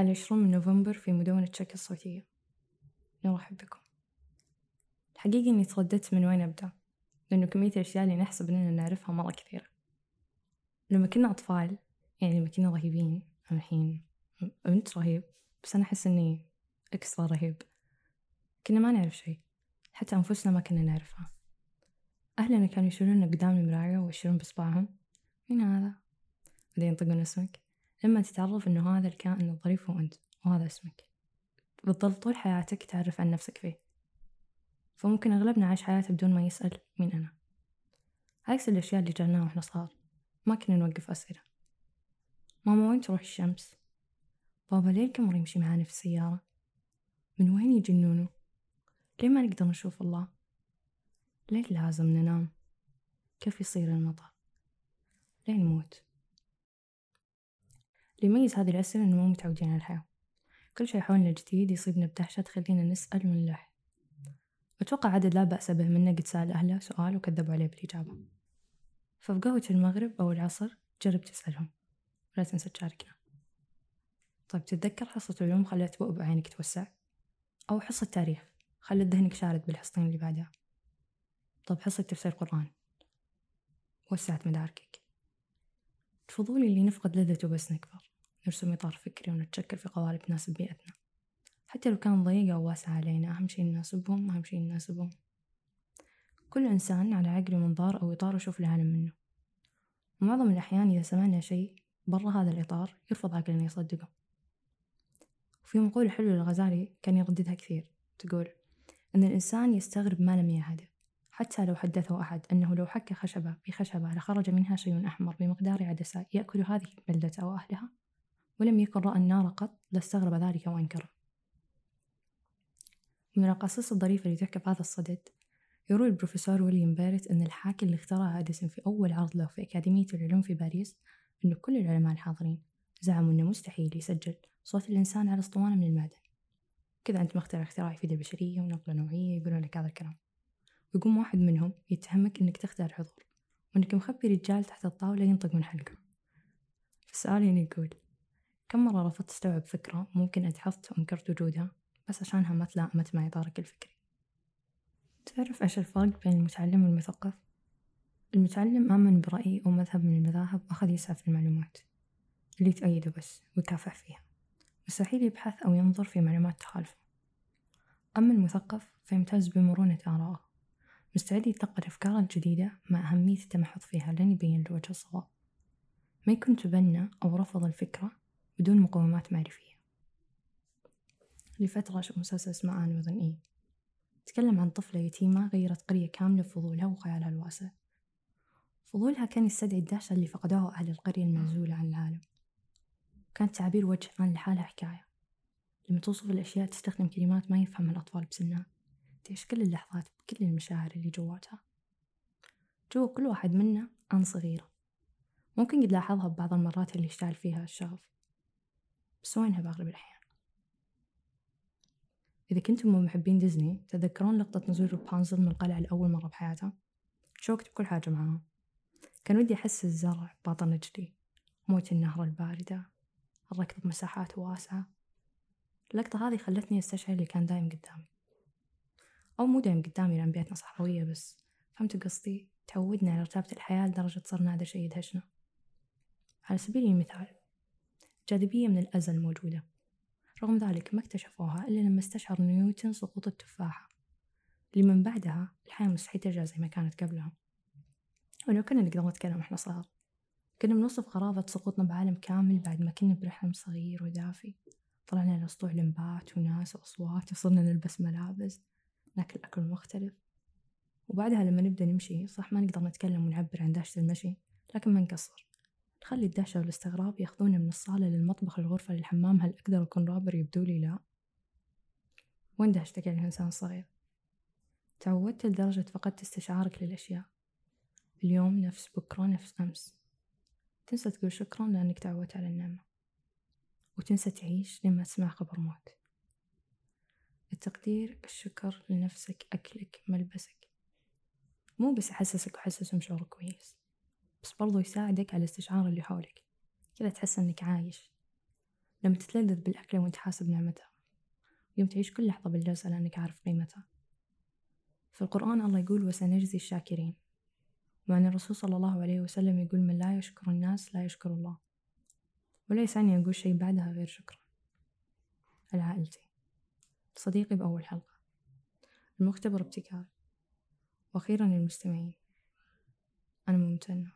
العشرون من نوفمبر في مدونة تشيك الصوتية. نرحب بكم. الحقيقة إني ترددت من وين أبدأ لأنه كمية الأشياء اللي نحسب إننا نعرفها مرة كثيرة. لما كنا أطفال يعني لما كنا رهيبين الحين أنت رهيب بس أنا أحس إني إكسترا رهيب. كنا ما نعرف شيء حتى أنفسنا ما كنا نعرفها. أهلنا كانوا يشيلوننا قدام المراية ويشيلون بإصبعهم مين هذا؟ بعدين ينطقون اسمك. لما تتعرف إنه هذا الكائن الظريف هو أنت وهذا اسمك بتظل طول حياتك تعرف عن نفسك فيه فممكن أغلبنا عاش حياته بدون ما يسأل مين أنا عكس الأشياء اللي جرناها وإحنا صغار ما كنا نوقف أسئلة ماما وين تروح الشمس؟ بابا ليه القمر يمشي معانا في السيارة؟ من وين يجي النونو؟ ليه ما نقدر نشوف الله؟ ليه لازم ننام؟ كيف يصير المطر؟ ليه نموت؟ اللي يميز هذه الأسئلة إنه مو متعودين على الحياة. كل شي حولنا جديد يصيبنا بدهشة تخلينا نسأل ونلح أتوقع عدد لا بأس به منا قد سأل أهله سؤال وكذبوا عليه بالإجابة. ففي قهوة المغرب أو العصر جرب تسألهم. ولا تنسى تشاركنا. طيب تتذكر حصة علوم خلت بؤبؤ عينك توسع؟ أو حصة تاريخ خلت ذهنك شارد بالحصتين اللي بعدها؟ طب حصة تفسير قرآن وسعت مداركك. الفضول اللي نفقد لذته بس نكبر. نرسم إطار فكري ونتشكل في قوالب تناسب بيئتنا. حتى لو كان ضيقة أو واسعة علينا أهم شي نناسبهم أهم شي نناسبهم. كل إنسان على عقله منظار أو إطار يشوف العالم منه. ومعظم الأحيان إذا سمعنا شيء برا هذا الإطار يرفض عقلنا يصدقه. وفي مقولة حلوة للغزالي كان يرددها كثير تقول أن الإنسان يستغرب ما لم يعهده حتى لو حدثه أحد أنه لو حك خشبة بخشبة لخرج منها شيء أحمر بمقدار عدسة يأكل هذه البلدة أو أهلها؟ ولم يكن رأى النار قط لاستغرب ذلك وأنكره. من القصص الظريفة اللي تحكى في هذا الصدد يروي البروفيسور ويليام بيرت أن الحاكي اللي اخترع أديسون في أول عرض له في أكاديمية العلوم في باريس أن كل العلماء الحاضرين زعموا أنه مستحيل يسجل صوت الإنسان على أسطوانة من المعدن كذا أنت مخترع اختراع يفيد البشرية ونقلة نوعية يقولون لك هذا الكلام. ويقوم واحد منهم يتهمك إنك تخدع الحضور وإنك مخبي رجال تحت الطاولة ينطق من حلقة. السؤال هنا يقول كم مرة رفضت تستوعب فكرة ممكن أجحظت وأنكرت وجودها بس عشانها ما تلائمت مع إطارك الفكري؟ تعرف إيش الفرق بين المتعلم والمثقف؟ المتعلم آمن برأي أو مذهب من المذاهب وأخذ يسعى في المعلومات اللي تأيده بس ويكافح فيها. مستحيل يبحث أو ينظر في معلومات تخالفه. أما المثقف فيمتاز بمرونة آرائه مستعد يتلقى الأفكار الجديدة مع أهمية التمحض فيها لين يبين له وجه الصواب. ما يكون تبنى أو رفض الفكرة بدون مقومات معرفية. لفترة شوف مسلسل اسمه آن وذن إي تكلم عن طفلة يتيمة غيرت قرية كاملة بفضولها وخيالها الواسع. فضولها كان يستدعي الدهشة اللي فقدوها أهل القرية المعزولة عن العالم. كانت تعابير وجه آن لحالها حكاية. لما توصف الأشياء تستخدم كلمات ما يفهمها الأطفال بسنها. تعيش كل اللحظات بكل المشاعر اللي جواتها. جوا كل واحد منا آن صغيرة. ممكن قد لاحظها ببعض المرات اللي يشتعل فيها الشغف. بس وينها بأغلب الأحيان. إذا كنتم من محبين ديزني تذكرون لقطة نزول رابنزل من القلعة لأول مرة بحياتها شوكت بكل حاجة معاها. كان ودي أحس الزرع باطن رجلي موت النهر الباردة الركض بمساحات واسعة. اللقطة هذه خلتني أستشعر اللي كان دايم قدامي. أو مو دايم قدامي لأن بيتنا صحراوية بس. فهمت قصدي؟ تعودنا على رتابة الحياة لدرجة صرنا هذا شيء يدهشنا. على سبيل المثال الجاذبية من الأزل موجودة. رغم ذلك ما اكتشفوها إلا لما استشعر نيوتن سقوط التفاحة. اللي من بعدها الحياة مستحيل ترجع زي ما كانت قبلها. ولو كنا نقدر نتكلم إحنا صغار كنا بنوصف غرابة سقوطنا بعالم كامل بعد ما كنا برحم صغير ودافي. طلعنا لأسطوع لمبات وناس وأصوات وصرنا نلبس ملابس ناكل أكل مختلف. وبعدها لما نبدأ نمشي صح ما نقدر نتكلم ونعبر عن دهشة المشي لكن ما نقصر. نخلي الدهشة والاستغراب ياخذونا من الصالة للمطبخ للغرفة للحمام هل أقدر أكون رابر؟ يبدو لي لا. وين دهشتك يا الإنسان الصغير تعودت لدرجة فقدت استشعارك للأشياء. اليوم نفس بكرة نفس أمس. تنسى تقول شكرا لأنك تعودت على النعمة. وتنسى تعيش لما تسمع خبر موت. التقدير الشكر لنفسك أكلك ملبسك. مو بس يحسسك ويحسسهم شعور كويس. بس برضو يساعدك على استشعار اللي حولك. كذا تحس إنك عايش. لما تتلذذ بالأكلة وأنت حاسب نعمتها. يوم تعيش كل لحظة بالجلسة لأنك عارف قيمتها. في القرآن الله يقول وسنجزي الشاكرين وعن الرسول صلى الله عليه وسلم يقول من لا يشكر الناس لا يشكر الله ولا يسعني أقول شيء بعدها غير شكرا لعائلتي صديقي بأول حلقة. المختبر ابتكار. وأخيرا للمستمعين أنا ممتنة.